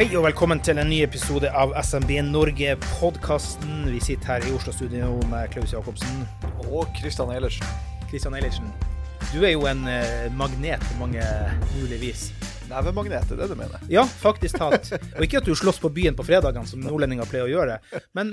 Hei og velkommen til en ny episode av SMB Norge-podkasten. Vi sitter her i Oslo-studio med Klaus Jacobsen. Og Kristian Eilertsen. Kristian Eilertsen. Du er jo en eh, magnet på mange mulige vis. Nevemagnet, er det du mener? Ja, faktisk talt. Og ikke at du slåss på byen på fredagene, som nordlendinger pleier å gjøre. Men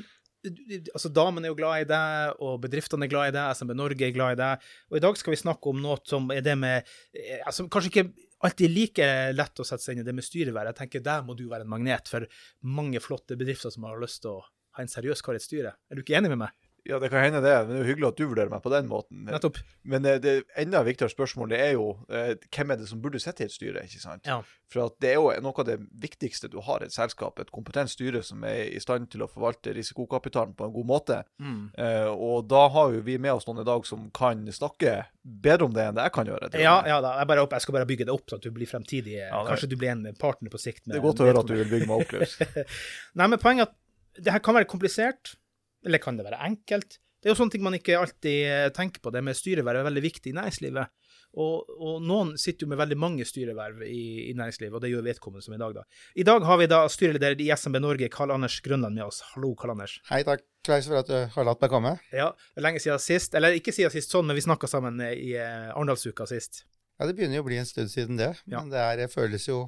altså, damene er jo glad i deg, og bedriftene er glad i deg, SMB Norge er glad i deg. Og i dag skal vi snakke om noe som er det med eh, altså, Kanskje ikke alltid like lett å sette seg inn i det med styreverv. Jeg tenker Der må du være en magnet for mange flotte bedrifter som har lyst til å ha en seriøs kar i et styre. Er du ikke enig med meg? Ja, det kan hende det. Men det er jo hyggelig at du vurderer meg på den måten. Nettopp. Men eh, det enda viktigere spørsmålet er jo eh, hvem er det som burde sitte i et styre, ikke sant? Ja. For at det er jo noe av det viktigste du har i et selskap, et kompetent styre som er i stand til å forvalte risikokapitalen på en god måte. Mm. Eh, og da har jo vi med oss noen i dag som kan snakke bedre om det enn det jeg kan gjøre. Ja, ja da. Jeg, bare, jeg skal bare bygge det opp, sånn at du blir fremtidig Ja, Kanskje du blir en partner på sikt. med- Det er godt å høre at du vil bygge meg opp, Klaus. Nei, men poenget er at det her kan være komplisert, eller kan det være enkelt? Det er jo sånne ting man ikke alltid eh, tenker på. Det med styreverv er veldig viktig i næringslivet. Og, og noen sitter jo med veldig mange styreverv i, i næringslivet, og det gjør vedkommende som i dag, da. I dag har vi da styreleder i SMB Norge, Karl Anders Grønland, med oss. Hallo, Karl Anders. Hei, takk Klaus for at du har latt meg komme. Ja, det er lenge siden sist, eller ikke siden sist sånn, men vi snakka sammen eh, i eh, Arendalsuka sist. Ja, Det begynner jo å bli en stund siden det, Ja. men det er, føles jo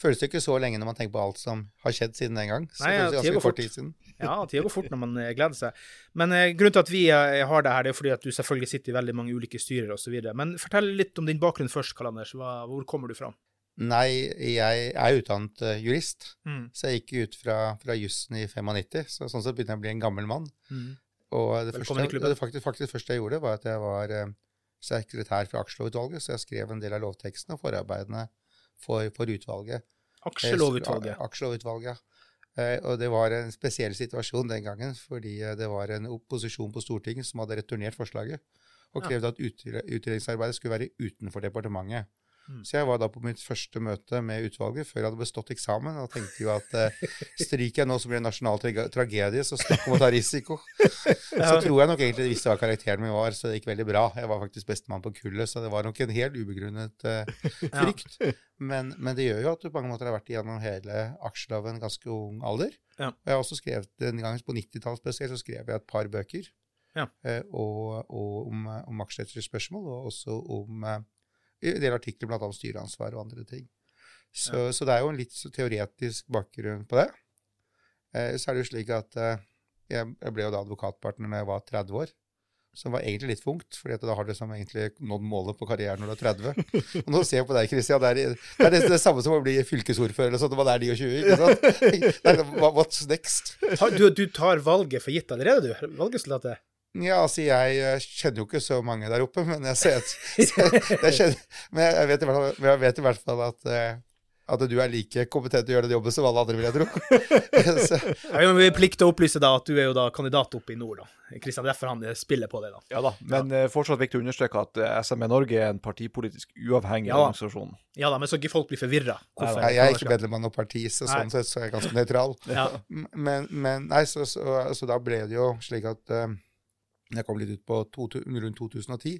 føles jo ikke så lenge når man tenker på alt som har skjedd siden den gang. Så Nei, ja, det tida går fort. tid siden. Ja, tida går fort når man eh, gleder seg. Men eh, grunnen til at vi eh, har det her, det er fordi at du selvfølgelig sitter i veldig mange ulike styrer osv. Men fortell litt om din bakgrunn først, Karl Anders. Hva, hvor kommer du fra? Nei, jeg er utdannet eh, jurist, Mm. så jeg gikk ut fra, fra jussen i 95, så sånn sett begynner jeg å bli en gammel mann. Og det Velkommen første, det faktisk, faktisk første jeg gjorde, var at jeg var eh, sekretær for aksjelovutvalget, så jeg skrev en del av lovtekstene og forarbeidene for, for utvalget. Aksjelovutvalget. Eh, Aksjelovutvalget. Eh, Og det var en spesiell situasjon den gangen, fordi eh, det var en opposisjon på Stortinget som hadde returnert forslaget og krevde at utredningsarbeidet skulle være utenfor departementet. Mm. Så jeg var da på mitt første møte med utvalget før jeg hadde bestått eksamen, og tenkte jo at eh, stryker jeg nå, så blir det en nasjonal tra tragedie, så snakk om å ta risiko. Så tror jeg nok egentlig de visste hva karakteren min var, så det gikk veldig bra. Jeg var faktisk bestemann på kullet, så det var nok en helt ubegrunnet eh, frykt. Men, men det gjør jo at du på mange måter har vært igjennom hele aksjeloven i ganske ung alder. Ja. Og jeg har også skrevet, Den gangen på 90-tallet spesielt, så skrev jeg et par bøker. Ja. Eh, og, og om, om aksjeetterspørsmål, spørsmål, og også om eh, en del artikler annet om styreansvar og andre ting. Så, så det er jo en litt så teoretisk bakgrunn på det. Eh, så er det jo slik at eh, jeg, ble jo da advokatpartner når jeg var 30 år. Som var egentlig litt funkt, fordi da har du liksom egentlig nådd målet på karrieren når du er 30. Og nå ser jeg på deg, Christian. Det er, det er det, samme som å bli fylkesordfører eller sånt. Hva er 29, ikke sant? Er, what's next? Du, du tar valget for gitt allerede, du? Valgresultatet? Ja, altså jeg jeg kjenner jo ikke så mange der oppe, men jeg ser jeg kjenner, Men jeg vet i hvert fall, jeg vet i hvert fall at, eh, at du er like kompetent til å gjøre den jobben som alle andre, vil jeg tro. Så, Ja, men vi plikter å opplyse da at du er jo da kandidat oppe i nord, da. Kristian, derfor han eh, spiller på det, da. Ja da, men ja. fortsatt viktig å understreke at eh, SME Norge er en partipolitisk uavhengig Ja organisasjon. Ja da, men så ikke folk blir forvirra. Jeg er ikke medlem av noe parti, så Nei. sånn sett så er jeg ganske nøytral. Ja. Men, men nei, så, så, så da ble det jo slik at eh, jeg kom litt ut på to, rundt 2010,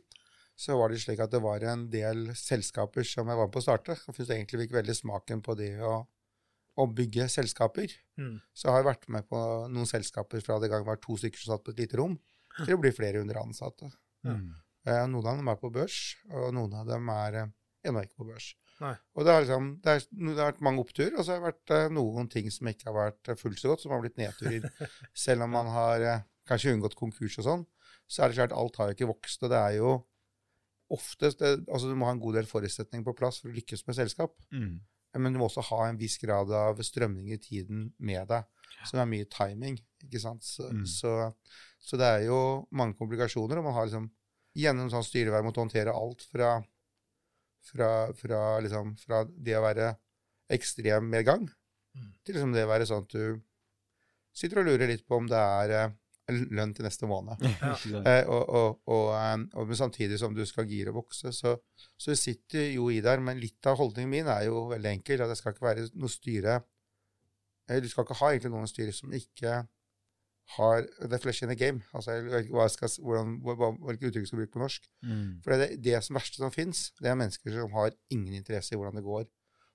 så var det slik at det var en del selskaper som jeg var med på å starte. Jeg syns egentlig fikk veldig smaken på det å, å bygge selskaper. Mm. Så har jeg vært med på noen selskaper fra det gang var to stykker som satt på et lite rom, til å bli flere hundre ansatte. Eh, noen av dem er på børs, og noen av dem er eh, ennå ikke på børs. Nei. Og det har, liksom, det, er, det har vært mange oppturer, og så har det vært eh, noen ting som ikke har vært eh, fullt så godt, som har blitt nedturer. Selv om man har eh, kanskje unngått konkurs og sånn, så er det klart alt har jo ikke vokst. Og det er jo oftest det, Altså du må ha en god del forutsetninger på plass for å lykkes med selskap. Mm. Men du må også ha en viss grad av strømning i tiden med deg, som er mye timing. ikke sant? Så, Mm. så, så det er jo mange komplikasjoner, og man har liksom gjennom sånn styreverv måttet håndtere alt fra, fra, fra, liksom, fra det å være ekstrem medgang Mm. til liksom det å være sånn at du sitter og lurer litt på om det er eh, lønn til neste måned. Eh, og, og, og, eh, og samtidig som du skal gire og vokse, så, så det sitter jo i der. Men litt av holdningen min er jo veldig enkel. at Det skal ikke være noe styre Du skal ikke ha egentlig noen styre som ikke har the flesh in the game. Altså, jeg vet ikke hva jeg skal, hvordan, hvilke uttrykk jeg skal bruke på norsk. Mm. For det, det som verste som fins, det er mennesker som har ingen interesse i hvordan det går.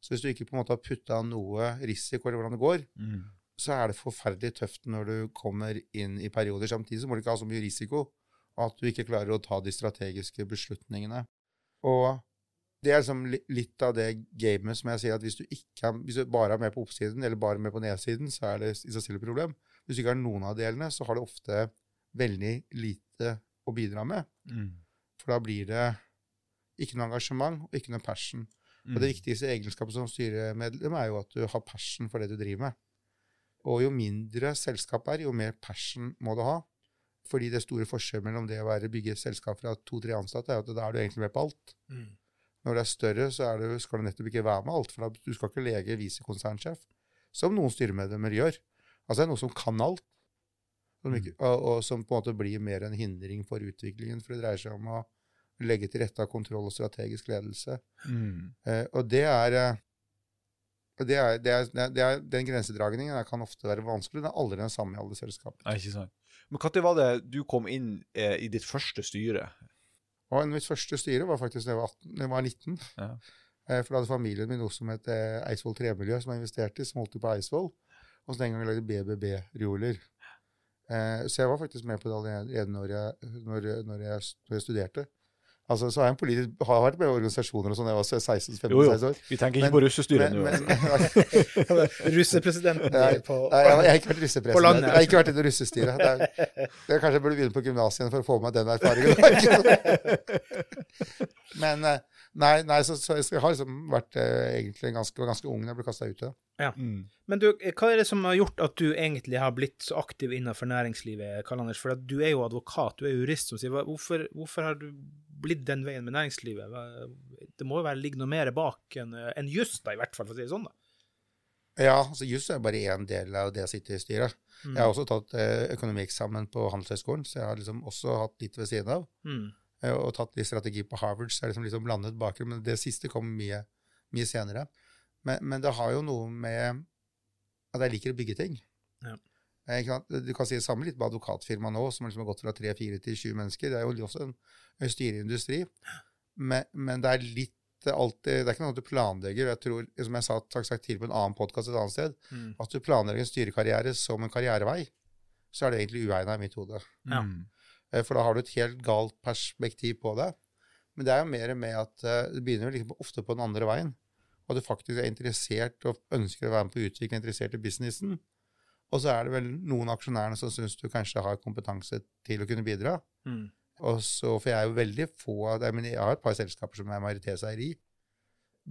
Så hvis du ikke på en måte har putta noe risiko i hvordan det går, Mm. Så er det forferdelig tøft når du kommer inn i perioder. Samtidig så må du ikke ha så mye risiko at du ikke klarer å ta de strategiske beslutningene. Og det er liksom litt av det gamet som jeg sier at hvis du, ikke er, hvis du bare er med på oppsiden eller bare med på nedsiden, så er det i seg selv et problem. Hvis du ikke har noen av delene, så har du ofte veldig lite å bidra med. Mm. For da blir det ikke noe engasjement og ikke noe passion. Og det viktigste egenskapet som styremedlem er jo at du har passion for det du driver med. Og jo mindre selskap er, jo mer passion må du ha. Fordi det store forskjellen mellom det å være bygge et selskap fra to-tre ansatte, er at da er du egentlig med på alt. Mm. Når det er større, så er det, skal du nettopp ikke være med alt. For da, du skal ikke lege visekonsernsjef, som noen styremedlemmer gjør. Altså det er noe som kan alt. Som ikke, og, og som på en måte blir mer en hindring for utviklingen. For det dreier seg om å legge til rette av kontroll og strategisk ledelse. Mm. Eh, og det er, eh, det er, det er, det er, Den grensedragningen kan ofte være vanskelig. Den er aldri den samme i alle selskaper. Nei, ikke sant. Men når var det du kom inn eh, i ditt første styre? Og mitt første styre var faktisk da jeg var, 18, jeg var 19. Ja. Eh, for da hadde familien min noe som het eh, Eidsvoll Tremiljø, som jeg investerte i, som holdt til på Eidsvoll. Og så den gangen lagde BBB-reoler. Eh, så jeg var faktisk med på det allerede når jeg, når, når jeg, når jeg studerte. Altså, så er jeg en politisk, har vært med i organisasjoner og sånn jeg var 16-15 Jo, jo. år. Vi tenker ikke Men- på russestyret nå. men, altså. Russepresidenten på Nei, jeg, jeg har ikke vært russepresident. På landet. Jeg har ikke vært i det russestyret. Det er, det er kanskje jeg burde begynne på gymnaset igjen for å få med meg den erfaringen. Men eh, nei, nei så, så jeg har liksom vært eh, egentlig ganske, ganske ung da jeg ble kasta ut av det. Mm. Men du, hva er det som har gjort at du egentlig har blitt så aktiv innenfor næringslivet, Karl Anders? For at du er jo advokat, du er jurist, som sier. Hvorfor, hvorfor har du blitt den veien med næringslivet? Det må jo være ligge noe mer bak enn en juss, da, i hvert fall, for å si det sånn, da. Ja, altså Juss er bare én del av det jeg sitter i styret. Mm. Jeg har også tatt eh, økonomieksamen på Handelshøyskolen, så jeg har liksom også hatt litt ved siden av. Mm. eh, Og tatt litt strategi på Harvard, så jeg har liksom, liksom blandet bakgrunn. Men det siste kom mye, mye senere. Men, men det har jo noe med at jeg liker å bygge ting. Ja. Eh, ikke sant? Du kan si det samme litt med advokatfirma nå, som liksom har gått fra 3-4 til 20 mennesker. Det er jo også en, en styreindustri. Men, men det er litt alltid, det er ikke noe du planlegger. Jeg tror, som jeg sa takk sagt tidligere på en annen podkast et annet sted, Mm. at du planlegger en styrekarriere som en karrierevei, så er det egentlig uegna i mitt hode. Ja. Mm. Eh, For da har du et helt galt perspektiv på det. Men det er jo mer med at eh, det begynner liksom ofte på den andre veien. Og du faktisk er interessert og ønsker å være med på å utvikle, interessert i businessen. Og så er det vel noen aksjonærene som syns du kanskje har kompetanse til å kunne bidra. Mm. Og så, For jeg er jo veldig få av det, men Jeg har et par selskaper som jeg er majoritetseier i,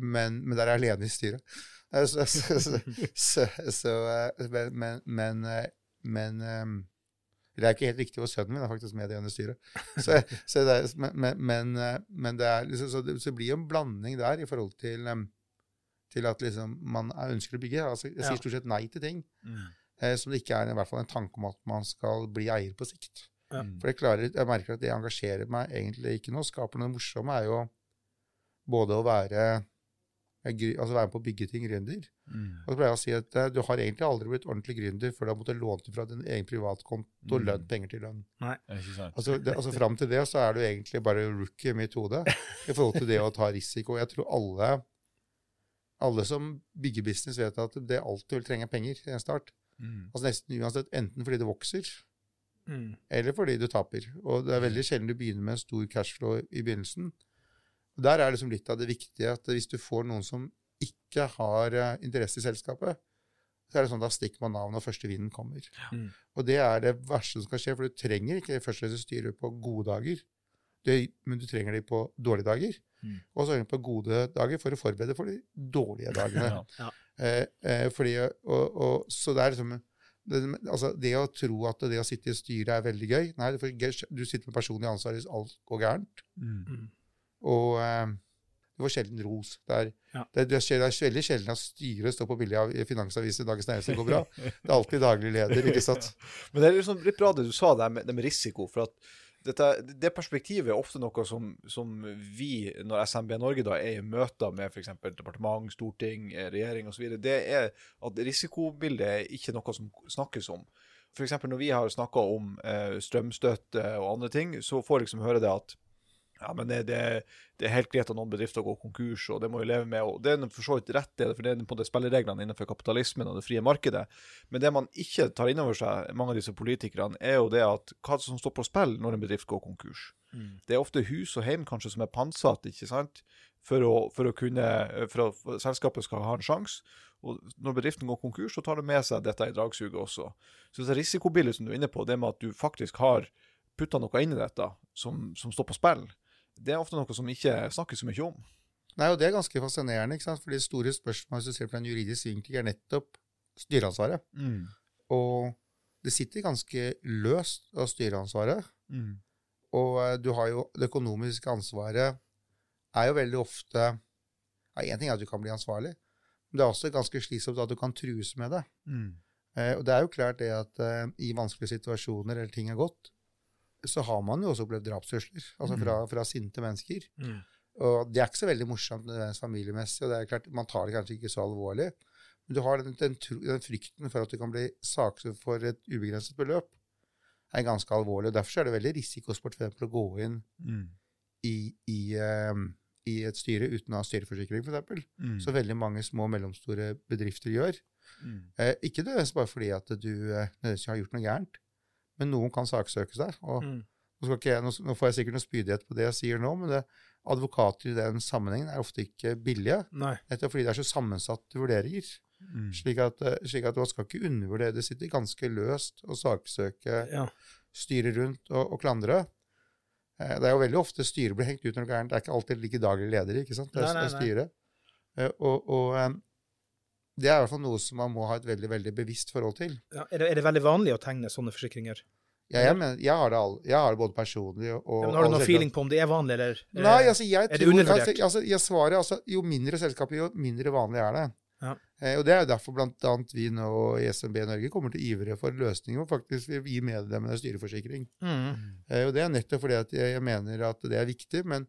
men, men der er jeg alene i styret. Så, så, så, så, så, eh, men, men, men, eh, men eh, Det er ikke helt riktig, og sønnen min er faktisk med i det styret. Så, så det er, men, men, men, eh, det er liksom, så, det, så det blir jo en blanding der i forhold til, eh, til at liksom man er- ønsker å bygge. Altså, jeg sier stort sett nei til ting Mm. Eh, som det ikke er i hvert fall en tanke om at man skal bli eier på sikt. Ja. Mm. For jeg, klarer, jeg merker at det engasjerer meg egentlig ikke noe. Skaper noe morsomme er jo både å være eh, altså være med på å bygge ting, gründer. Mm. Og så pleier jeg å si at eh, du har egentlig aldri blitt ordentlig gründer før du har måttet låne fra din egen privatkonto Mm. lønn, penger til lønn. Nei. Altså, det, altså Fram til det så er du egentlig bare rookie i mitt hode i forhold til det å ta risiko. Jeg tror alle, alle som bygger business, vet at det alltid vil trenge penger i en start. Mm. Altså Nesten uansett, enten fordi det vokser, Mm. eller fordi du taper. Og det er veldig sjelden du begynner med en stor cashflow i begynnelsen. Og Der er liksom litt av det viktige at hvis du får noen som ikke har eh, interesse i selskapet, så er det sånn da stikker man av når første vinden kommer. Mm. Og det er det verste som kan skje, for du trenger ikke først og fremst styre på gode dager. Det, men du trenger de på dårlige dager. Mm. Og så har du på gode dager for å forberede for de dårlige dagene. Ja. Fordi, og, og, så det er liksom det, altså det å tro at det å sitte i styret er veldig gøy Nei, for du sitter med personlig ansvar hvis alt går gærent. Mm. Og eh, du får sjelden ros. Det er, Ja. det, det, er, det er veldig sjelden at styret står på bildet av i Finansavisen Dagens Næringsliv går bra. Det er alltid daglig leder, ikke sant? Men det er liksom litt bra det du sa der med, det med risiko. for at dette, Det perspektivet er ofte noe som, som vi, når SMB Norge da er i møter med f.eks. departement, storting, eh, regjering osv., det er at risikobildet er ikke noe som snakkes om. F.eks. når vi har snakka om eh, strømstøtte og andre ting, så får jeg liksom høre det at ja, men det, det, det er helt greit at noen bedrifter går konkurs, og det må vi leve med. og Det er for så vidt rett, det, for det er på det spillereglene innenfor kapitalismen og det frie markedet. Men det man ikke tar inn over seg, mange av disse politikerne, er jo det at hva som står på spill når en bedrift går konkurs. Mm. Det er ofte hus og hjem kanskje som er pantsatt, ikke sant? For å, for å kunne, for at selskapet skal ha en sjanse. Og når bedriften går konkurs, så tar det med seg dette i dragsuget også. Så det risikobildet som du er inne på, det med at du faktisk har putta noe inn i dette som, som står på spill, det er ofte noe som ikke snakkes så mye om. Nei, og det er ganske fascinerende, ikke sant? fordi store spørsmålet hvis du ser på en juridisk vinkel, er nettopp styreansvaret. Og det sitter ganske løst av styreansvaret. Og eh, du har jo det økonomiske ansvaret er jo veldig ofte ja, Én ting er at du kan bli ansvarlig, men det er også ganske slitsomt at du kan trues med det. Eh, og det er jo klart det at eh, i vanskelige situasjoner eller ting er gått, så har man jo også opplevd drapstrusler. Altså fra, fra sinte mennesker. Mm. Og det er ikke så veldig morsomt nødvendigvis familiemessig, og det er klart, man tar det kanskje ikke så alvorlig. Men du har den, den, den frykten for at du kan bli saksøkt for et ubegrenset beløp, er ganske alvorlig. og Derfor er det veldig risikosport for eksempel å gå inn i, i, um, i et styre uten å ha styreforsikring, f.eks. Så veldig mange små og mellomstore bedrifter gjør. Eh, ikke nødvendigvis bare fordi at du eh, nødvendigvis har gjort noe gærent, men noen kan saksøke seg. og Mm. nå, skal ikke jeg, nå, får jeg sikkert noe spydighet på det jeg sier nå, men det, advokater i den sammenhengen er ofte ikke billige, Nei. nettopp fordi det er så sammensatte vurderinger. Slik at, eh, slik at man skal ikke undervurdere det. sitter ganske løst å saksøke Ja. styre rundt og, og klandre. Eh, Det er jo veldig ofte styret blir hengt ut når det er gærent. Det er ikke alltid like daglig leder, ikke sant? Det er, Nei, nei, det er styret. Eh, Og, og eh, det er i hvert fall noe som man må ha et veldig veldig bevisst forhold til. Ja. Er, det, er det veldig vanlig å tegne sånne forsikringer? Ja, jeg, mener, jeg, har det all, jeg har det både personlig og Ja, men har du noe noen feeling på om det er vanlig, eller? er Nei, altså jeg er det undervurdert? altså, altså, jeg svarer, altså, Jo mindre selskaper, jo mindre vanlig er det. Ja. Eh, og Det er jo derfor annet vi nå i SMB Norge kommer til ivre for løsninger hvor faktisk vi gir medlemmene styreforsikring. Mm. Eh, og Det er nettopp fordi at jeg, jeg mener at det er viktig, men,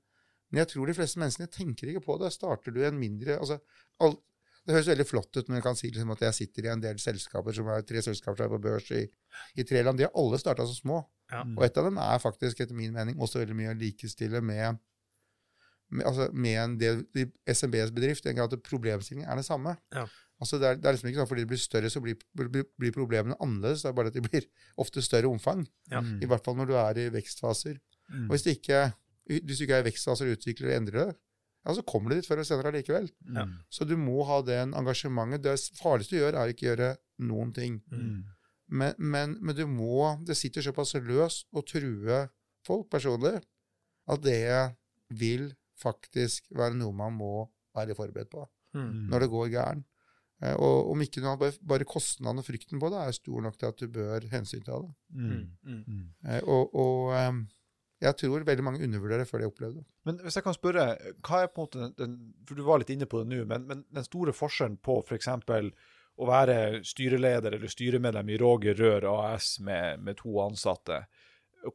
men jeg tror de fleste menneskene tenker ikke på det. Starter du en mindre altså, all, Det høres veldig flott ut når jeg kan si liksom, at jeg sitter i en del selskaper som er tre selskaper som er på børs i, i tre land. De har alle starta som små. Ja. Og et av dem er faktisk, etter min mening, også veldig mye å likestille med, med, altså, med en del SMBs bedrift. i en grad at Problemstillingen er det samme. Ja. Altså, det, er, det er liksom ikke sånn fordi de blir større, så blir, blir, blir problemene annerledes. Det er bare at de blir ofte større omfang. Ja. I hvert fall når du er i vekstfaser. Mm. Og hvis, du ikke, hvis du ikke er i vekstfaser og utvikler og endrer det, ja, så kommer du dit før eller senere allikevel. Ja. Så du må ha den engasjementet. Det farligste du gjør, er ikke å gjøre noen ting. Mm. Men, men, men du må Det sitter såpass løst å true folk personlig at det vil faktisk være noe man må være forberedt på Mm. når det går gæren. Eh, Og om ikke noe, bare- bare kostnaden og frykten på det er stor nok til at du bør hensynta det. Mm. Mm. Eh, Og, og eh, jeg tror veldig mange undervurderer før de opplever det. Men hvis jeg kan spørre, hva er på en måte den, For du var litt inne på det nå, men, men den store forskjellen på f.eks. å være styreleder eller styremedlem i Roger Rør AS med, med to ansatte,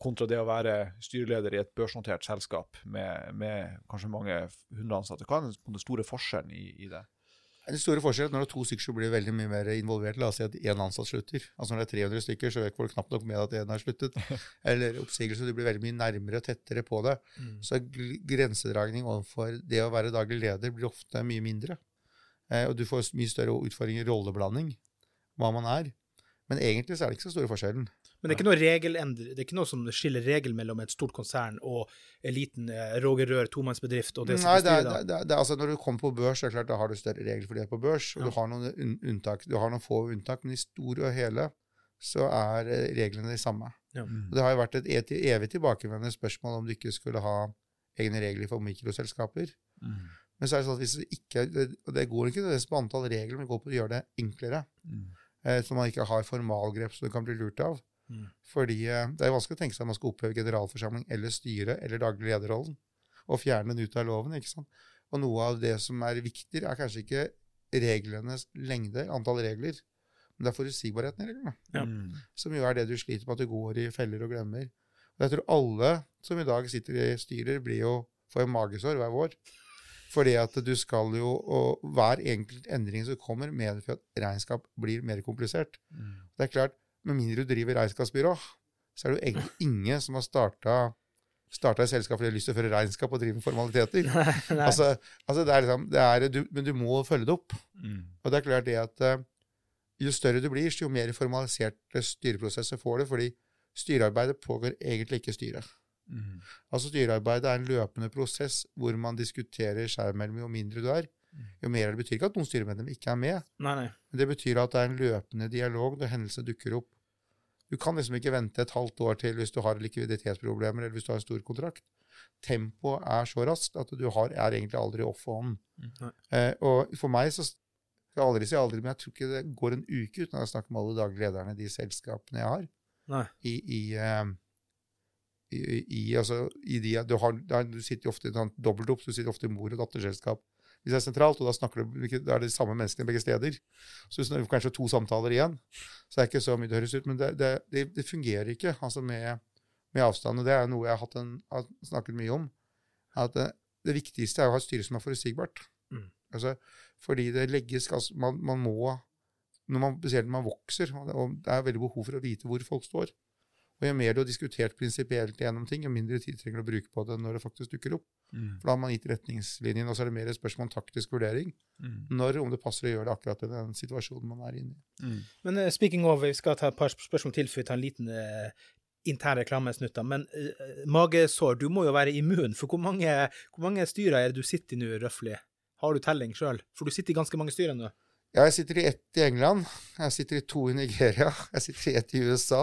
kontra det å være styreleder i et børsnotert selskap med, med kanskje mange hundre ansatte. Hva er den store forskjellen i, i det? Den store forskjellen er når det er to stykker så blir det veldig mye mer involvert. La oss si at én ansatt slutter. Altså Når det er 300 stykker, så vet folk knapt nok med at én har sluttet. Eller oppsigelse. Du blir veldig mye nærmere og tettere på det. Mm. Så grensedragning overfor det å være daglig leder blir ofte mye mindre. Eh, og du får mye større utfordringer i rolleblanding, hva man er. Men egentlig så er det ikke så store forskjellen. Men det er ikke noe regelendre, det er ikke noe som skiller regel mellom et stort konsern og en liten eh, Roger Rør tomannsbedrift og det som Nei, er det er, det, er, det er, altså Når du kommer på børs, er det klart da har du større regler fordi det er på børs. og Ja. Du har noen un unntak, du har noen få unntak, men i store og hele så er eh, reglene de samme. Ja. Og det har jo vært et et- evig tilbakevendende spørsmål om du ikke skulle ha egne regler for mikroselskaper. Mm. Men så er det sånn at hvis det ikke Og det går ikke nødvendigvis på antall regler, men det går på å gjøre det enklere. Mm. Eh, så man ikke har formalgrep som du kan bli lurt av. Mm. Fordi eh, det er vanskelig å tenke seg at man skal oppheve generalforsamling eller styre eller daglig lederrollen og fjerne den ut av loven. ikke sant? Og noe av det som er viktig, er kanskje ikke reglenes lengde, antall regler, men det er forutsigbarheten i reglene. Ja. Mm. Som jo er det du sliter med, at du går i feller og glemmer. Og jeg tror alle som i dag sitter i styrer, blir jo får jo magesår hver vår. Fordi at du skal jo, og hver enkelt endring som kommer, medfører at regnskap blir mer komplisert. Mm. Det er klart, Med mindre du driver regnskapsbyrå, så er det jo egentlig ingen som har starta starta et selskap fordi du har lyst til å føre regnskap og drive med formaliteter. Nei. Altså, altså det er liksom, det er, du, Men du må følge det opp. Mm. Og det er klart det at uh, jo større du blir, jo mer formaliserte styreprosesser får du, fordi styrearbeidet pågår egentlig ikke i styret. Mm. Altså Styrearbeidet er en løpende prosess hvor man diskuterer skjerm jo mindre du er. Jo mer det betyr ikke at noen styremedlemmer ikke er med, nei, nei. men det betyr at det er en løpende dialog når hendelser dukker opp. Du kan liksom ikke vente et halvt år til hvis du har likviditetsproblemer eller hvis du har en stor kontrakt. Tempoet er så raskt at du har, er egentlig aldri off on. Eh, og for meg så skal jeg aldri si aldri, men jeg tror ikke det går en uke uten at jeg snakker med alle daglige lederne i de selskapene jeg har. Nei. I, i, eh, i, i, altså, i de, du, har, du sitter jo ofte sånt dobbeltopp, så du sitter ofte i mor- og datterselskap. Hvis det er sentralt, og da, snakker du, da er det de samme menneskene begge steder. Så hvis det er kanskje to samtaler igjen, så er det ikke så mye det høres ut. Men det, det, det, fungerer ikke altså med, med avstand. Og det er noe jeg har, hatt en, har snakket mye om. At det, det viktigste er å ha et styre som er forutsigbart. Mm. Altså, fordi det legges altså, man, man må når man, Spesielt når man vokser, og det- og det er veldig behov for å vite hvor folk står. Og Jo mer du har diskutert prinsipielt gjennom ting, jo mindre tid trenger du å bruke på det når det faktisk dukker opp. Mm. For da har man gitt retningslinjen, og så er det mer et spørsmål om taktisk vurdering. Mm. Når, om det passer å gjøre det akkurat i den situasjonen man er inne i. Mm. Men uh, speaking of, vi skal ta et par spørsmål til før vi tar en liten uh, intern reklamesnutt. Men uh, magesår, du må jo være immun. For hvor mange, hvor mange styrer er det du sitter i nå, røftlig? Har du telling sjøl? For du sitter i ganske mange styrer nå. Ja, jeg sitter i ett i England, jeg sitter i to i Nigeria, jeg sitter i ett i USA.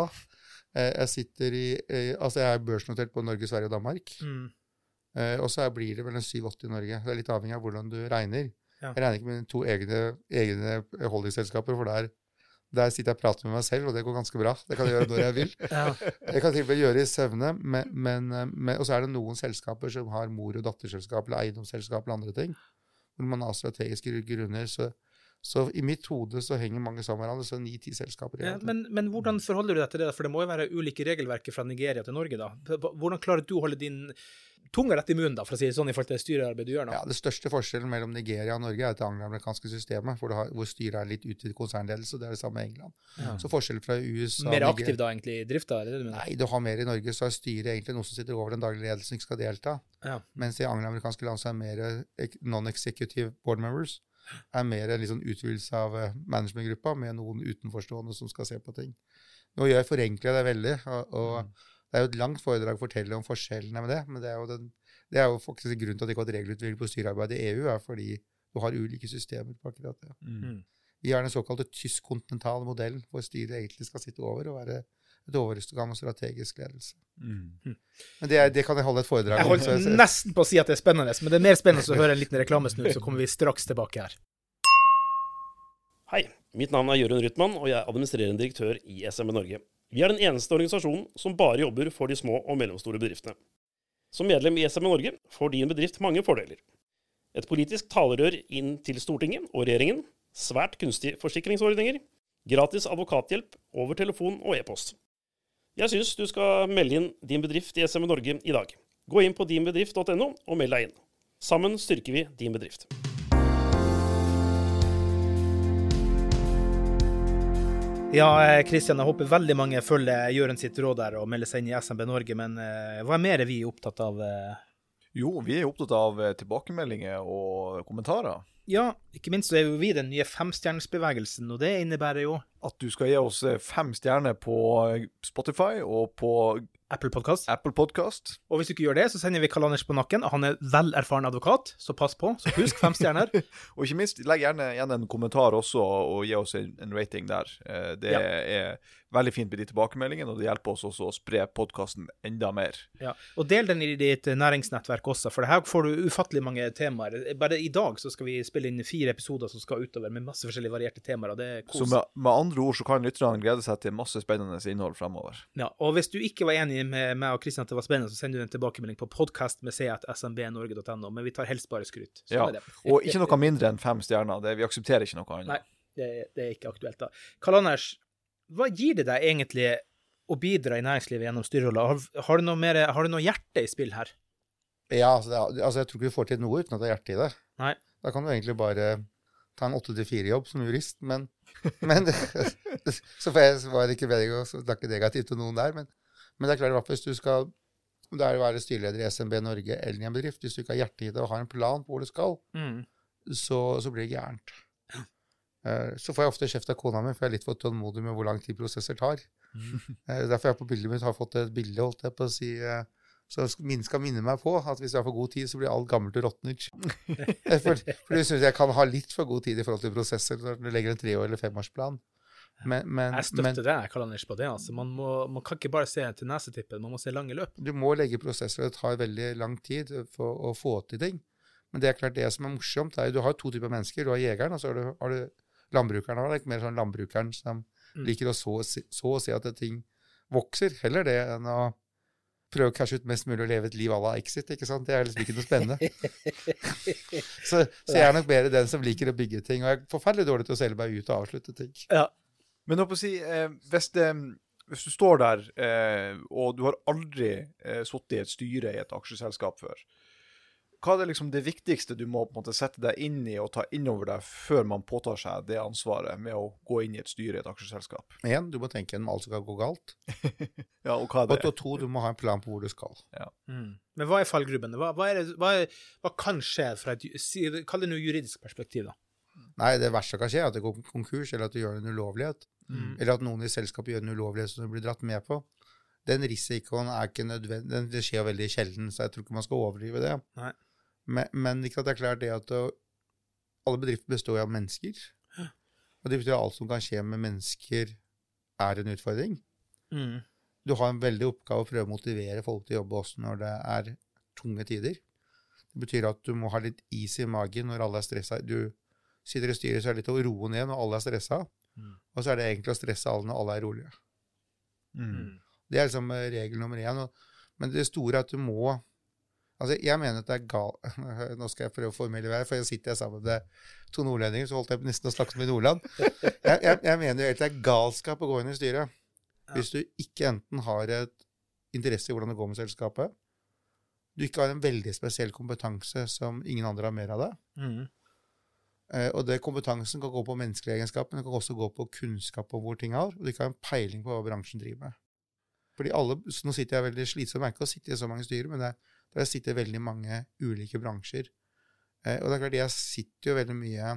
eh, Jeg sitter i Altså, jeg er børsnotert på Norge, Sverige og Danmark. Mm. Eh, Og så blir det vel en 7-8 i Norge. Det er litt avhengig av hvordan du regner. Ja. Jeg regner ikke med to egne, egne holdingselskaper, for der, der sitter jeg og prater med meg selv, og det går ganske bra. Det kan jeg gjøre når jeg vil. Ja. Jeg kan til og med gjøre i søvne, men, men, eh, men, og så er det noen selskaper som har mor- og datterselskap eller eiendomsselskap eller andre ting, hvor man har strategiske grunner. Så, så i mitt hode så henger mange sammen med hverandre, så ni-ti selskaper. Ja, men, men hvordan forholder du deg til det? For det må jo være ulike regelverker fra Nigeria til Norge, da. Hvordan klarer du å holde din tunga rett i munnen, da, for å si det sånn, i forhold til det styrearbeidet du gjør nå? Ja, Det største forskjellen mellom Nigeria og Norge er det angloamerikanske systemet, hvor, har, hvor styret er litt utvidet konsernledelse. og Det er det samme i England. Ja. Så forskjellen fra USA Mer aktiv Nigeria- da, egentlig, i drifta? Nei, du har mer i Norge, så er styret egentlig noe som sitter over den daglige ledelsen, ikke skal delta. Ja. Mens i angloamerikanske land så er mer non-executive board members. Er mer en liksom utvidelse av eh, managementgruppa med noen utenforstående som skal se på ting. Nå gjør jeg forenkler det veldig, og, og det er jo et langt foredrag å fortelle om forskjellene med det, men det er jo, den, det er jo faktisk grunnen til at det ikke har vært regelutvikling på styrearbeid i EU, er fordi du har ulike systemer på akkurat det. Mm. Vi har den såkalte tysk-kontinentale modellen, hvor styret egentlig skal sitte over og være et overorgan og strategisk ledelse. Mm. Men det, det kan jeg holde et foredrag om. Jeg holdt om, nesten på å si at det er spennende, men det er mer spennende å høre en liten reklamesnutt, så kommer vi straks tilbake her. Hei, mitt navn er Jørund Rytman, og jeg er administrerende direktør i SMB Norge. Vi er den eneste organisasjonen som bare jobber for de små og mellomstore bedriftene. Som medlem i SMB Norge får din bedrift mange fordeler. Et politisk talerør inn til Stortinget og regjeringen, svært kunstige forsikringsordninger, gratis advokathjelp over telefon og e-post. Jeg syns du skal melde inn din bedrift i SMB Norge i dag. Gå inn på dinbedrift.no og meld deg inn. Sammen styrker vi din bedrift. Ja, Kristian, jeg håper veldig mange følger Jørund sitt råd der og melder seg inn i SMB Norge, men eh, hva er mer vi er opptatt av? Jo, vi er opptatt av eh, tilbakemeldinger og kommentarer. Ja, ikke minst så er jo vi den nye femstjernesbevegelsen, og det innebærer jo At du skal gi oss eh, fem stjerner på eh, Spotify og på Apple Podcast. Apple Podcast. Og hvis du ikke gjør det, så sender vi Karl Anders på nakken. Han er vel erfaren advokat, så pass på. Så husk fem stjerner. Og ikke minst, legg gjerne igjen en kommentar også, og gi oss en, en rating der. Eh, Det Ja. er veldig fint med de tilbakemeldingene, og det hjelper oss også å spre podkasten enda mer. Ja. Og del den i ditt næringsnettverk også, for her får du ufattelig mange temaer. Bare i dag så skal vi spille inn fire episoder som skal utover, med masse forskjellige varierte temaer, og det er Så med, med andre ord så kan lytterne glede seg til masse spennende innhold fremover. Ja, og hvis du ikke var enig med meg og Kristian at det var spennende, så sender du en tilbakemelding på podcast med c.smbnorge.no, men vi tar helst bare skryt. Sånn Ja, er det. Og ikke noe mindre enn fem stjerner. Det, vi aksepterer ikke noe annet. Nei. Det, det er ikke aktuelt, da. Karl Anders, hva gir det deg egentlig å bidra i næringslivet gjennom styreroller? Har, har, du mer, har du noe hjerte i spill her? Ja, altså, det, altså jeg tror ikke du får til noe uten at det er hjerte i det. Nei. Da kan du egentlig bare ta en 8-4-jobb som jurist, men, men Så får jeg var ikke meningen å snakke negativt til noen der, men, men det er klart at hvis du skal om det er å være styreleder i SMB Norge eller i en bedrift, hvis du ikke har hjerte i det og har en plan på hvor du skal, Mm. så, så blir det gærent. Eh, Så får jeg ofte kjeft av kona mi, for jeg er litt for tålmodig med hvor lang tid prosesser tar. Eh, Derfor jeg på bildet mitt har fått et bilde, holdt jeg på å si, eh, så min skal minne meg på at hvis jeg har for god tid, så blir alt gammelt og råtner. For, for du syns jeg kan ha litt for god tid i forhold til prosesser når du legger en tre- eller femårsplan. Men, men, Jeg men det. Jeg kaller Anders, på det. altså. Man, må, man kan ikke bare se til nesetippen, man må se lange løp. du må legge prosesser, og det tar veldig lang tid for å få til ting. Men det er klart det som er morsomt, er du har to typer mennesker. Du har jegeren, og så har du, har du landbrukeren. Det er ikke mer sånn landbrukeren som Mm. liker å så, så og se at ting vokser. Heller det enn å prøve å cashe ut mest mulig og leve et liv à la Exit. ikke sant? Det er liksom ikke noe spennende. så, så jeg er nok mer den som liker å bygge ting. Og jeg er forferdelig dårlig til å selge meg ut og avslutte ting. Ja. Men jeg å si, eh, hvis, det, hvis du står der, eh, og du har aldri eh, sittet i et styre i et aksjeselskap før, hva er det liksom det viktigste du må på en måte sette deg inn i og ta innover deg før man påtar seg det ansvaret med å gå inn i et styre i et aksjeselskap? Én, du må tenke gjennom alt som kan gå galt. Ja, og hva er det? to, to, du må ha en plan på hvor du skal. Mm. Men hva er fallgrubbene? Hva, hva, er det, hva, er, hva kan skje fra et Kall det noe juridisk perspektiv, da. Nei, det verste som kan skje, er at det går konkurs, eller at du gjør en ulovlighet. Mm. Eller at noen i selskapet gjør en ulovlighet som du blir dratt med på. Den risikoen er ikke nødvendig, den, det skjer veldig sjelden, så jeg tror ikke man skal overdrive det. Nei. Men, men ikke at det er klart det at alle bedrifter består av mennesker. Og det betyr at alt som kan skje med mennesker, er en utfordring. Mm. Du har en veldig oppgave å prøve å motivere folk til å jobbe også når det er tunge tider. Det betyr at du må ha litt is i magen når alle er stressa. Du sitter i styret, så er det litt å roe ned når alle er stressa. Mm. Og så er det egentlig å stresse alle når alle er rolige. Mm. Mm. Det er liksom eh, regel nummer én. Men det store er at du må Altså, jeg mener at det er gal... Nå skal jeg prøve å formelle meg, for jeg sitter jeg sammen med to nordlendinger, så holdt jeg nesten å snakke i Nordland. Jeg, jeg, jeg mener jo helt det er galskap å gå inn i styret. Hvis du ikke enten har et interesse i hvordan det går med selskapet, du ikke har en veldig spesiell kompetanse som ingen andre har mer av det, Mm. Eh, Og det kompetansen kan gå på menneskelige egenskaper, men det kan også gå på kunnskap om hvor ting er, og du ikke har en peiling på hva bransjen driver med. Fordi alle, så Nå sitter jeg veldig slitsomt, jeg merker å sitte i så mange styrer, men det, er- der sitter veldig mange ulike bransjer. Eh, Og det er klart, jeg sitter jo veldig mye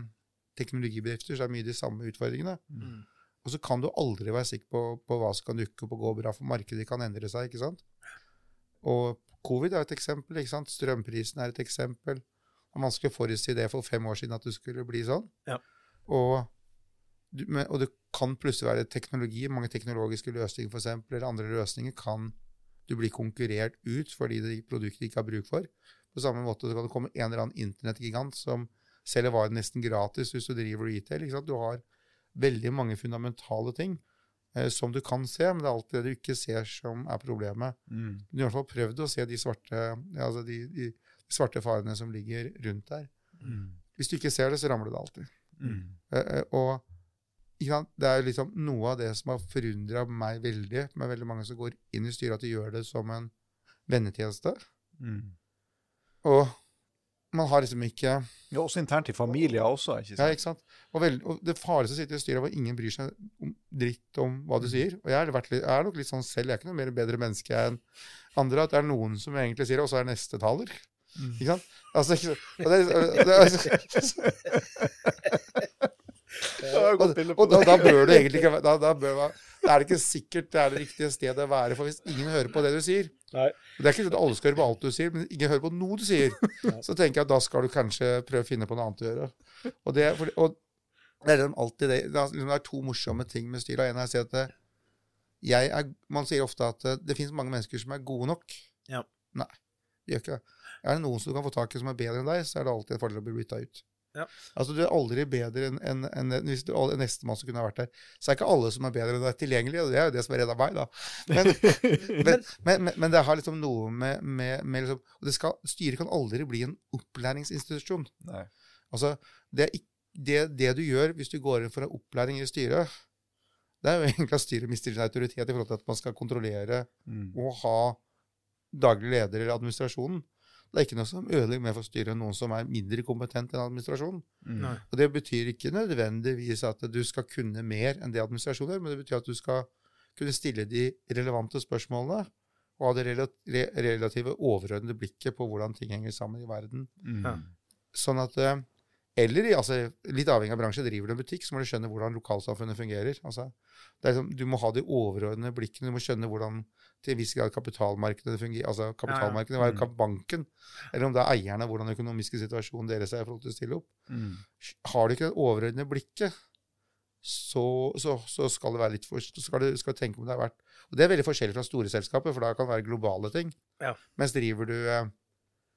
teknologibedrifter, så det er mye de samme utfordringene. Mm. Og så kan du aldri være sikker på, på hva som kan dukke opp og gå bra, for markedet kan endre seg, ikke sant? Og covid er et eksempel, ikke sant? Strømprisen er et eksempel. Det var vanskelig å forutsi det for fem år siden at det skulle bli sånn. Ja. Og, du, og det kan plutselig være teknologi, mange teknologiske løsninger eksempel, eller andre løsninger kan du bli konkurrert ut fordi det produktet ikke har bruk for. På samme måte så kan det komme en eller annen internettgigant som selger varer nesten gratis hvis du driver retail. Du har veldig mange fundamentale ting eh, som du kan se, men det er alltid det du ikke ser som er problemet. Mm. Du har i hvert fall prøvd å se de svarte, altså de, de svarte farene som ligger rundt der. Mm. Hvis du ikke ser det, så ramler det alltid. Mm. Eh, eh, og ja, det er liksom noe av det som har forundra meg veldig, med veldig mange som går inn i styret, at de gjør det som en vennetjeneste. Mm. Og man har liksom ikke Ja, også internt i familier også, ikke sant? Ja, ikke sant? Og, veld, og det farligste å sitte i styret hvor ingen bryr seg om, dritt om hva du sier. Og jeg er, vært litt, jeg er nok litt sånn selv, jeg er ikke noe mer bedre menneske enn andre. At det er noen som egentlig sier det, og så er neste taler. Mm. Ikke sant? Altså, ikke, og det, det, altså, og, og, og da, bør du egentlig ikke da, da bør da er det ikke sikkert det er det riktige stedet å være. For hvis ingen hører på det du sier Nei. Det er ikke sånn at alle skal høre på alt du sier, men ingen hører på noe du sier. Så tenker jeg at da skal du kanskje prøve å finne på noe annet å gjøre. Og det, for, og det er liksom alltid det. Det er, liksom, det er to morsomme ting med styret. En er å si at jeg er, Man sier ofte at det, det finnes mange mennesker som er gode nok. Ja. Nei, det gjør ikke det. Er det noen som du kan få tak i som er bedre enn deg, så er det alltid en fordel å bli bytta ut. Ja. Altså, Du er aldri bedre enn en, en, hvis du, nestemann som kunne ha vært der. Så er ikke alle som er bedre enn deg, tilgjengelige, og det er jo det som har redda meg, da. Men, men, men, men, men det har liksom noe med, med, med liksom, og det skal, Styret kan aldri bli en opplæringsinstitusjon. Nei. Altså, det, er det, det du gjør hvis du går inn for en opplæring i styret, det er jo egentlig at styret mister sin autoritet i forhold til at man skal kontrollere Mm. og ha daglig leder eller administrasjonen. Det er ikke noe som ødelegger mer for styret enn noen som er mindre kompetent enn administrasjonen. Mm. Og Det betyr ikke nødvendigvis at du skal kunne mer enn det administrasjonen gjør, men det betyr at du skal kunne stille de relevante spørsmålene og ha det relative overordnede blikket på hvordan ting henger sammen i verden. Mm. Sånn at eh, Eller altså, litt avhengig av bransje. Driver du en butikk, så må du skjønne hvordan lokalsamfunnet fungerer. Altså, det liksom, du må ha de overordnede blikkene. Du må skjønne hvordan til en viss grad kapitalmarkedet fungerer. Altså kapitalmarkedet, hva er Mm. kap- banken? Eller om det er eierne, hvordan den økonomiske situasjonen deres er i forhold til å stille opp. Mm. Har du ikke det overordnede blikket, så, så, så skal du være litt for, så skal du, skal tenke om det er verdt Og det er veldig forskjellig fra store selskaper, for da kan det være globale ting. Ja. Mens driver du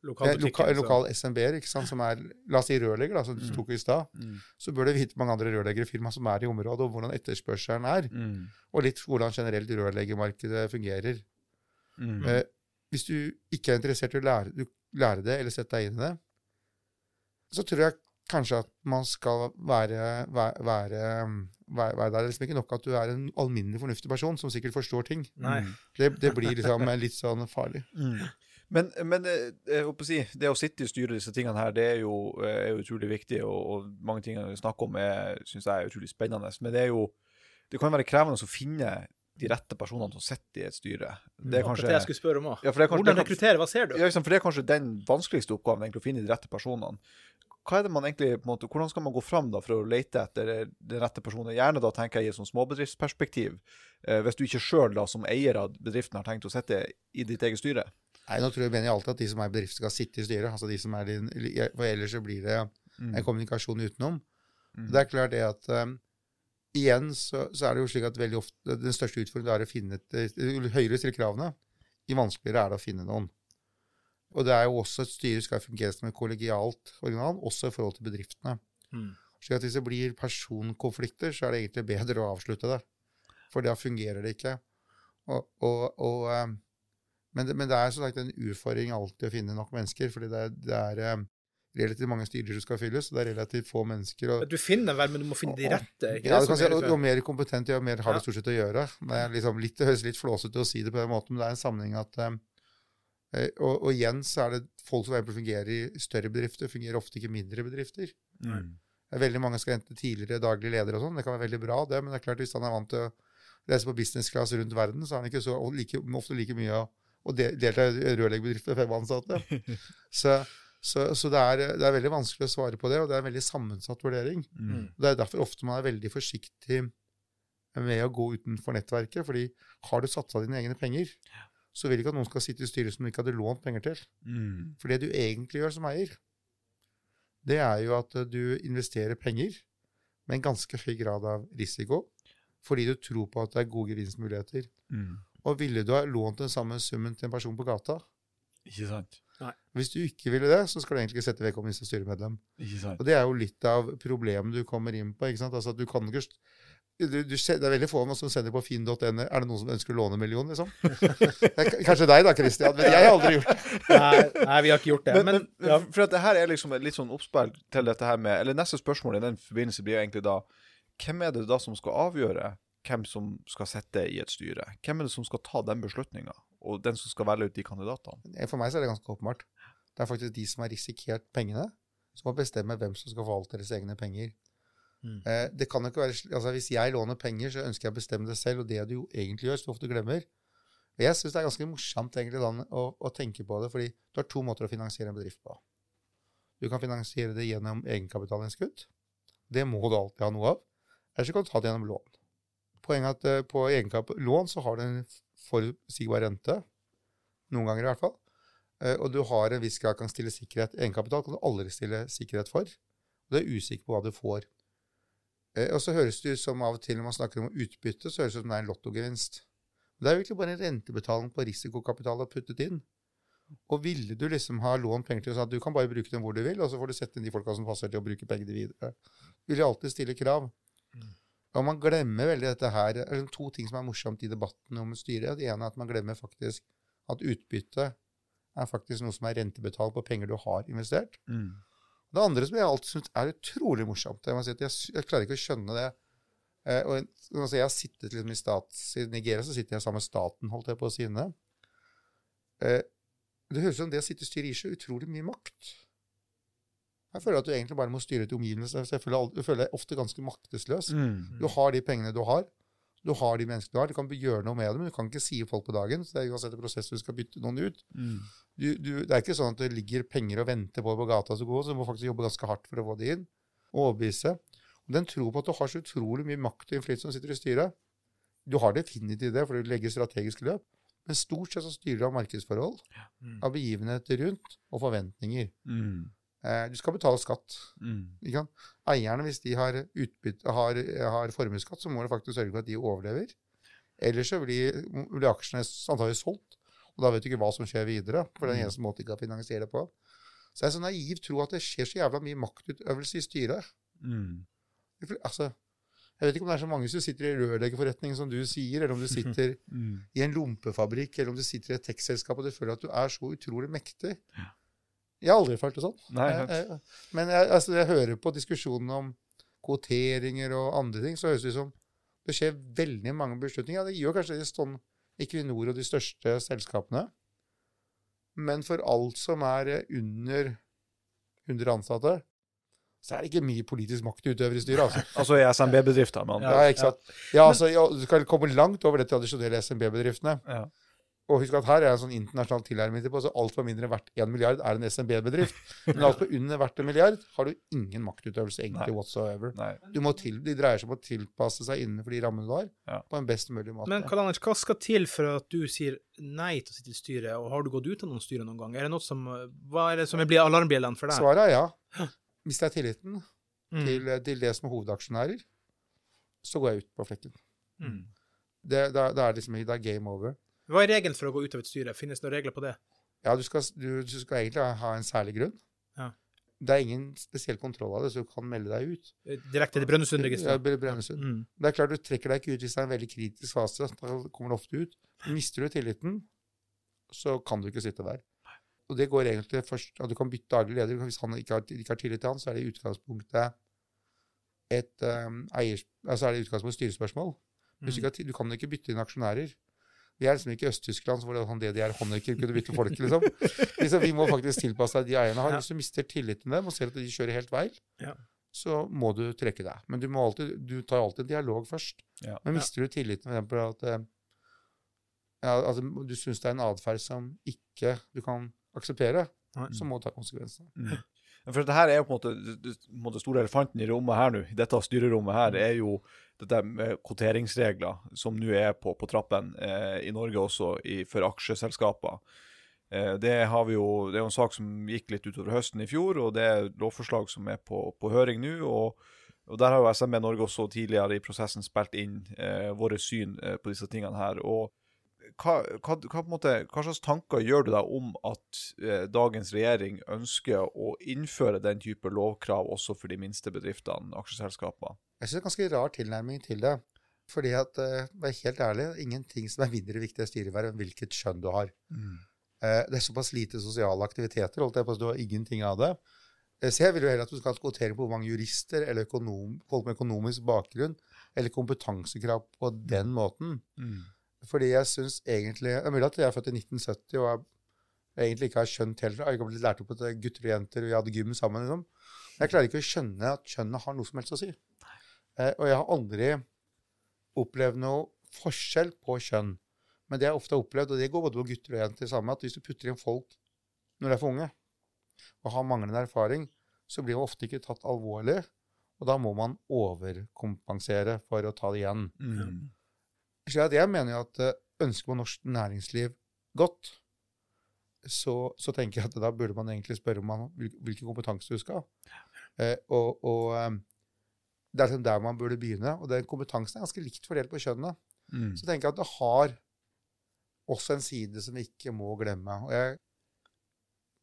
eh, er Lokalbutikken, loka, lokal SMB-er, som er La oss si rørlegger, da, som du Mm. tok i stad. Mm. Så bør du vite mange andre rørleggerfirma som er i området, og hvordan etterspørselen er. Mm. Og litt hvordan generelt rørleggermarkedet fungerer. Mm. Eh, hvis du ikke er interessert i å lære, du, lære det, eller sette deg inn i det, så tror jeg kanskje at man skal være, være, være, være, være der. Det er liksom ikke nok at du er en alminnelig fornuftig person som sikkert forstår ting. Det, det blir liksom litt sånn farlig. Mm. Men, men eh, jeg håper å si, det å sitte i styret disse tingene her, det er jo, eh, er jo utrolig viktig, og, og mange ting vi snakker om syns jeg er utrolig spennende. Men det er jo, det kan være krevende å finne de rette personene til å sitte i et styre. Det er kanskje... det jeg skulle spørre om òg. Ja, Hvordan rekruttere? Hva ser du? Ja, for det er kanskje den vanskeligste oppgaven, egentlig, å finne de rette personene. Hva er det man egentlig, på en måte, Hvordan skal man gå fram da, for å lete etter den rette personen? Gjerne da tenker jeg i et sånn småbedriftsperspektiv. Eh, hvis du ikke sjøl som eier av bedriften har tenkt å sitte i ditt eget styre. Nei, nå tror jeg mener jeg alltid at de som er i bedrift skal sitte i styret. altså de som er din, For ellers så blir det Mm. en kommunikasjon utenom. Mm. Det er klart det at um, igjen så, så er det jo slik at veldig ofte den største utfordringen er å finne et, høyere stiller kravene, jo vanskeligere er det å finne noen. Og det er jo også et styre skal fungere som et kollegialt organ, også i forhold til bedriftene. Mm. At hvis det blir personkonflikter, så er det egentlig bedre å avslutte det. For da fungerer det ikke. Og, og, og, um, men, det, men det er som sagt en utfordring alltid å finne nok mennesker, fordi det, er- det er um, relativt mange styrer som skal fylles, og det er relativt få mennesker. Og, Du finner vel, men du må finne de rette. Ikke ja, det du kan si, og, jo mer kompetent, jo mer har du det stort sett å gjøre. Det, er liksom litt, det høres litt flåsete å si det på den måten, men det er en sammenheng at um, eh, og, og igjen så er det folk som fungerer i større bedrifter, fungerer ofte ikke i mindre bedrifter. Mm. Er veldig mange skal hente tidligere daglig leder og sånn. Det kan være veldig bra, det, men det er klart hvis han er vant til å reise på business class rundt verden, så er han ikke så, like, ofte like mye å de- delta i rørleggerbedrifter med fem ansatte. Så, så, så det, er, det er veldig vanskelig å svare på det, og det er en veldig sammensatt vurdering. Mm. Det er derfor ofte man er veldig forsiktig med å gå utenfor nettverket, fordi har du satt av dine egne penger, så vil ikke at noen skal sitte i styret som du ikke hadde lånt penger til. Mm. For det du egentlig gjør som eier, det er jo at du investerer penger med en ganske høy grad av risiko, fordi du tror på at det er gode gevinstmuligheter. Mm. Og ville du ha lånt den samme summen til en person på gata? Ikke sant? Hvis du ikke ville det, så skal du egentlig ikke sette vedkommende som styremedlem. Ikke sant? Og det er jo litt av problemet du kommer inn på. ikke sant? Altså at du kan ikke... Du, du, det er veldig få av oss som sender på finn.no. Er det noen som ønsker å låne en million, liksom? Det er kanskje deg da, Christian, men jeg har aldri gjort det. Nei, nei, vi har ikke gjort det. Men, Men, men, ja. for at det her er liksom et litt sånn oppspill til dette her med Eller neste spørsmål i den forbindelse blir egentlig da Hvem er det da som skal avgjøre hvem som skal sitte i et styre? Hvem er det som skal ta den beslutninga, og den som skal velge ut de kandidatene? For meg så er det ganske åpenbart. Det er faktisk de som har risikert pengene, som må bestemme hvem som skal forvalte deres egne penger. Mm. Eh, det kan jo ikke være, altså Hvis jeg låner penger, så ønsker jeg å bestemme det selv, og det du jo egentlig gjør, så ofte glemmer. Og Jeg syns det er ganske morsomt egentlig da, å, å tenke på det, fordi du har to måter å finansiere en bedrift på. Du kan finansiere det gjennom egenkapitalinnskudd. Det må du alltid ha noe av. Eller så kan du ta det gjennom lån. Poenget er at eh, på egenkapital-lån så har du en forutsigbar rente. Noen ganger i hvert fall. Eh, og du har en viss grad kan stille sikkerhet. Egenkapital kan du aldri stille sikkerhet for. Og du er usikker på hva du får. Eh, og så høres det ut som av og til når man snakker om utbytte, så høres det ut som det er en lottogevinst. Det er jo egentlig bare en rentebetaling på risikokapital du har puttet inn. Og ville du liksom ha lånt penger til sånn at du kan bare bruke dem hvor du vil, og så får du sette inn de folka som passer til å bruke pengene videre, vil jeg alltid stille krav. Og man glemmer veldig dette her. Det er to ting som er morsomt i debatten om styret. Det ene er at man glemmer faktisk at utbytte er faktisk noe som er rentebetalt på penger du har investert. Mm. Det andre som jeg alltid syns er utrolig morsomt Jeg, må si at jeg, jeg klarer ikke å skjønne det. Eh, og, altså, jeg har sittet liksom i, stats, I Nigeria så sitter jeg sammen med staten, holdt jeg på å si. det. Eh, det høres ut som det å sitte i styret gir så utrolig mye makt. Jeg føler at du egentlig bare må styre til omgivelsene. Jeg føler, jeg føler deg ofte ganske maktesløs. Mm. Du har de pengene du har. Du har de menneskene du har. Du kan gjøre noe med dem, men du kan ikke si folk på dagen. så det er uansett en prosess du skal bytte noen ut. Mm. Du, du, det er ikke sånn at det ligger penger og venter på på gata så gå, så du må faktisk jobbe ganske hardt for å få det inn. Og overbevise. Og den tror på at du har så utrolig mye makt og innflytelse som sitter i styret. Du har definitivt det, for du legger strategiske løp. Men stort sett så styrer du av markedsforhold, Mm. av begivenheter rundt, og forventninger. Mm. Eh, du skal betale skatt. Mm. Eierne, hvis de har, utbytte, har, har formuesskatt, så må du faktisk sørge for at de overlever. Ellers så blir, blir aksjene antakelig solgt, og da vet du ikke hva som skjer videre. For det er den eneste måten de kan finansiere det på. Så jeg er så naiv tro at det skjer så jævla mye maktutøvelse i styret. Mm. Altså, jeg vet ikke om det er så mange som sitter i rørleggerforretning, som du sier, eller om du sitter Mm. i en lompefabrikk, eller om du sitter i et tekstselskap og du føler at du er så utrolig mektig. Jeg har aldri følt det sånn. Nei, Jeg- jeg- Men jeg, altså, jeg hører på diskusjonen om kvoteringer og andre ting, så høres det ut som det skjer veldig mange beslutninger. Ja, det gjør kanskje det i sånn Equinor og de største selskapene. Men for alt som er eh, under 100 ansatte, så er det ikke mye politisk makt utøver i styret. altså. Altså i SMB-bedrifter, med andre Ja, ikke sant? Ja, altså, du skal komme langt over de tradisjonelle SMB-bedriftene. Ja. Og husk at her er en sånn internasjonal tilnærming til på, så alt for mindre verdt 1 milliard er en SMB-bedrift. Men alt for under verdt en milliard har du ingen maktutøvelse egentlig Nei. whatsoever. Nei. Du må til, de dreier seg om å tilpasse seg innenfor de rammene du har, Ja. på en best mulig måte. Men Karl Anders, hva skal til for at du sier nei til å sitte i styret, og har du gått ut av noen styre noen gang? Er det noe som, hva er det som blir alarmbjellene for deg? Svaret er ja. Mister jeg tilliten Mm. til, til det som er hovedaksjonærer, så går jeg ut på flekken. Mm. Det, det, er- det er liksom det er game over. Hva er regelen for å gå ut av et styre? Finnes det noen regler på det? Ja, du skal, du, du skal egentlig ha en særlig grunn. Ja. Det er ingen spesiell kontroll av det, så du kan melde deg ut. Eh, Direkte til Ja, Brønnøysundregisteret? Ja, Brønnøysund. Mm. Det er klart Du trekker deg ikke ut hvis det er en veldig kritisk fase. Da kommer det ofte ut. Mister du tilliten, så kan du ikke sitte der. Og det går egentlig først at Du kan bytte daglig leder. Hvis han ikke har, ikke har tillit til han, så er det i utgangspunktet et um, eiers, altså er det i utgangspunktet styrespørsmål. Mm. du, kan, du kan ikke bytte inn aksjonærer. Vi er liksom ikke Øst-Tyskland, så hvor det sånn det de er Honecker kunne bytte folk, liksom. liksom. Vi må faktisk tilpasse deg de eierne har. Ja. Hvis du mister tilliten til dem og ser at de kjører helt veil, Ja. så må du trekke deg. Men du, må alltid, du tar alltid en dialog først. Ja. Men mister du tilliten for eksempel at eh, ja, altså, du syns det er en atferd som ikke du kan akseptere, Nei. så må du ta konsekvensene. For dette her er jo på en måte det- det- på en måte store elefanten i rommet her nå, i dette styrerommet her, er jo dette med kvoteringsregler, som nå er på, på trappen eh, i Norge også i, for aksjeselskaper. Eh, det, jo, det er jo en sak som gikk litt utover høsten i fjor, og det er lovforslag som er på, på høring nå. og og Der har jo SME Norge også tidligere i prosessen spilt inn eh, våre syn eh, på disse tingene her. og hva, hva, hva, måte, hva slags tanker gjør du deg om at eh, dagens regjering ønsker å innføre den type lovkrav også for de minste bedriftene, aksjeselskaper? Jeg syns det er en ganske rar tilnærming til det. Fordi at, eh, vær helt ærlig, ingenting som er mindre viktig i styreverv enn hvilket skjønn du har. Eh, Det er såpass lite sosiale aktiviteter, holdt jeg på å si, du har ingenting av det. Eh, Så jeg vil jo heller at du skal ha kvotering på hvor mange jurister eller økonom, folk med økonomisk bakgrunn eller kompetansekrav på den måten. Fordi jeg syns egentlig Det er mulig at jeg er født i 1970 og jeg egentlig ikke har skjønt heller. Jeg har ikke blitt lært opp at gutter og jenter, vi hadde gym sammen. liksom. Jeg klarer ikke å skjønne at kjønnet har noe som helst å si. Eh, og jeg har aldri opplevd noe forskjell på kjønn. Men det jeg ofte har opplevd, og det går både på gutter og jenter sammen, at hvis du putter inn folk når de er for unge, og har manglende erfaring, så blir man ofte ikke tatt alvorlig. Og da må man overkompensere for å ta det igjen. Mm. Jeg mener jo at eh, ønsker man norsk næringsliv godt, så, så tenker jeg at da burde man egentlig spørre om man, hvilken kompetanse du skal ha. Eh, og og eh, det er liksom der man burde begynne. Og den kompetansen er ganske likt fordelt på kjønnene. Mm. Så tenker jeg at det har også en side som vi ikke må glemme. Og jeg,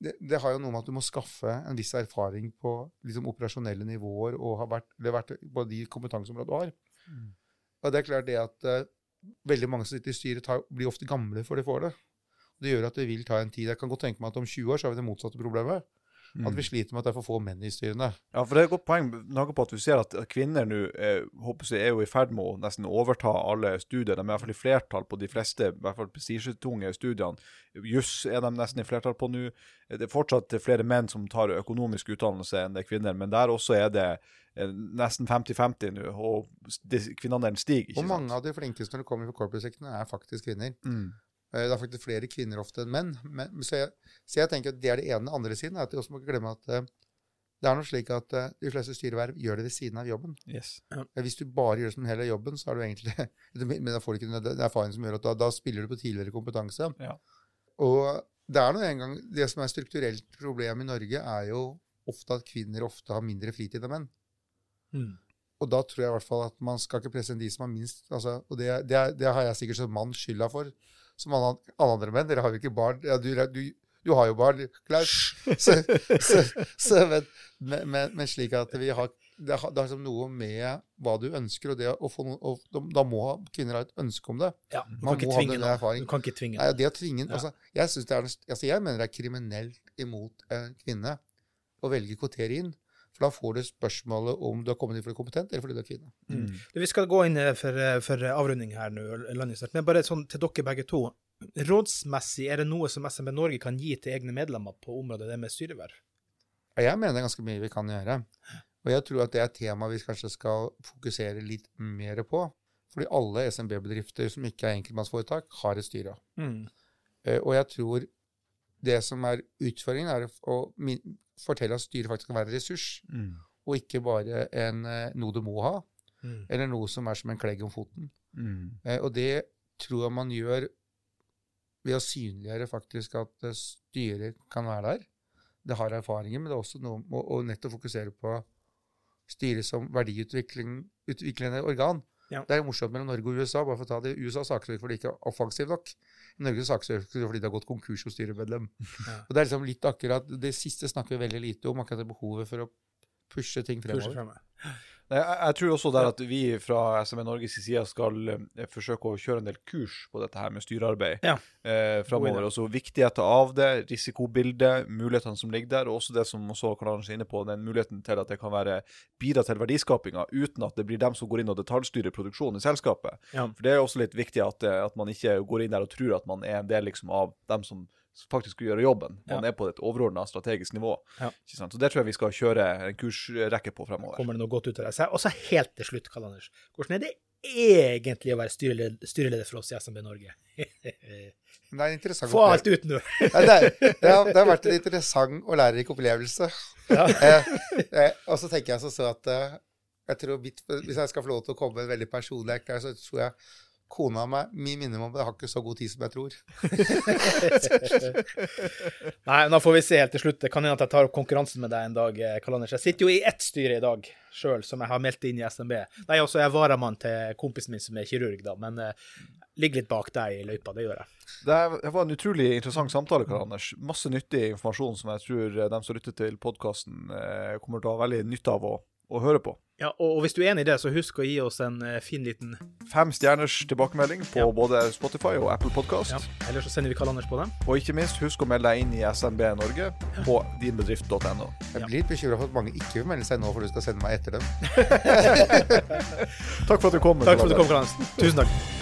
det, det har jo noe med at du må skaffe en viss erfaring på liksom, operasjonelle nivåer og ha vært, vært på de kompetanseområdene du har. Mm. Og det er klart det at eh, veldig mange som sitter i styret, tar, blir ofte gamle før de får det. Det gjør at det vil ta en tid. Jeg kan godt tenke meg at om 20 år så har vi det motsatte problemet. At vi sliter med at det er for få menn i styrene. Ja, for det er et godt poeng med tanke på at vi ser at kvinner nå eh, håper jeg, er jo i ferd med å nesten overta alle studier. De er i hvert fall i flertall på de fleste i hvert fall prestisjetunge studiene. Juss er de nesten i flertall på nå. Det er fortsatt flere menn som tar økonomisk utdannelse enn det er kvinner, men der også er det eh, nesten 50-50 nå, og kvinneandelen stiger. ikke Og mange sant? av de flinkeste når det kommer fra corporate-sektoren, er faktisk kvinner. Mm. Eh, Det er faktisk flere kvinner ofte enn menn. Men, så, jeg, så jeg tenker at det er det ene. Den andre siden er at vi også må glemme at eh, det er noe slik at eh, de fleste styreverv gjør det ved siden av jobben. Yes. Eh, Hvis du bare gjør det som en hel av jobben, så er du egentlig Men da får du ikke den erfaringen som gjør at da, da spiller du på tidligere kompetanse. Ja. Og det er nå engang Det som er et strukturelt problem i Norge, er jo ofte at kvinner ofte har mindre fritid enn menn. Mm. Og da tror jeg i hvert fall at man skal ikke presse inn de som har minst altså, Og det, det, er- det har jeg sikkert som mann skylda for, som alle, alle andre menn. Dere har jo ikke barn. Ja, du, du, du har jo barn, Klaus. Så, så, så, men, men, men, slik at vi har det har, det har noe med hva du ønsker, og det å få noe, og da, må kvinner ha et ønske om det. Ja, du Man kan ikke tvinge noen. Du kan ikke tvinge Nei, det å tvinge, Ja. altså, jeg, synes det er, altså, jeg mener det er kriminelt imot en kvinne å velge kvotere inn. For da får du spørsmålet om du har kommet inn fordi du er kompetent, eller fordi du er kvinne. Mm. Du, Vi skal gå inn eh, for, eh, for avrunding her nå. Men bare sånn til dere begge to. Rådsmessig, er det noe som SMB Norge kan gi til egne medlemmer på området det med styreverv? Jeg mener det er ganske mye vi kan gjøre. Og jeg tror at det er et tema vi kanskje skal fokusere litt mer på. Fordi alle SMB-bedrifter som ikke er enkeltmannsforetak, har et styre. Mm. Eh, Og jeg tror det som er utfordringen, er å fortelle at styret faktisk kan være en ressurs, Mm. og ikke bare en, eh, noe du må ha, Mm. eller noe som er som en klegg om foten. Mm. Eh, Og det tror jeg man gjør ved å synliggjøre faktisk at eh, styret kan være der. Det har erfaringer, men det er også noe med å nettopp fokusere på styret som verdiutviklende organ. Ja. Det er jo morsomt mellom Norge og USA. bare for å ta det. USA saksøker fordi de ikke er offensive nok. I Norge saksøker de fordi det har gått konkurs hos styremedlem. Ja. Og Det er liksom litt akkurat, det siste snakker vi veldig lite om, akkurat det behovet for å pushe ting Pushe fremover. Nei, Jeg, jeg tror også der at vi fra SME Norges side skal eh, forsøke å kjøre en del kurs på dette her med styrearbeid Ja. eh, framover. Også viktigheten av det, risikobildet, mulighetene som ligger der, og også det som også Karl er inne på, den muligheten til at det kan være bidra til verdiskapinga uten at det blir dem som går inn og detaljstyrer produksjonen i selskapet. Ja. For det er også litt viktig at, eh, at man ikke går inn der og tror at man er en del liksom, av dem som faktisk skulle gjøre jobben. Man Ja. er på et overordna strategisk nivå. Ja. Ikke sant? Så det tror jeg vi skal kjøre en kursrekke på fremover. Kommer det noe godt ut av det? Og så helt til slutt, Karl Anders. Hvordan er det egentlig å være styreleder, styreleder for oss i SMB Norge? Er interessant Få alt ut nå! Ja, det, er, det, har, det har vært en interessant og lærerik opplevelse. Ja. Eh, eh, og så tenker jeg så, så at eh, jeg tror mitt, Hvis jeg skal få lov til å komme med en veldig personlig erklæring, så tror jeg kona meg min minner om det har ikke så god tid som jeg tror. Nei, da får vi se helt til slutt. Det kan hende at jeg tar opp konkurransen med deg en dag, eh, Karl Anders. Jeg sitter jo i ett styre i dag sjøl, som jeg har meldt inn i SMB. Nei, også er jeg varamann til kompisen min som er kirurg, da, men uh, ligger litt bak deg i løypa. Det gjør jeg. Det var en utrolig interessant samtale, Karl Anders. Masse nyttig informasjon som jeg tror dem de som lytter til podkasten, kommer til å ha veldig nytte av å, å høre på. Ja, og, hvis du er enig i det, så husk å gi oss en eh, fin liten Fem stjerners tilbakemelding på Ja. både Spotify og Apple Podkast. ja. Eller så sender vi Karl Anders på dem. Og ikke minst, husk å melde deg inn i SMB Norge på dinbedrift.no. Jeg blir litt bekymra for at mange ikke vil melde seg nå, for du skal sende meg etter dem. Takk for at du kom. Takk for at du kom, Karl Anders. Tusen takk.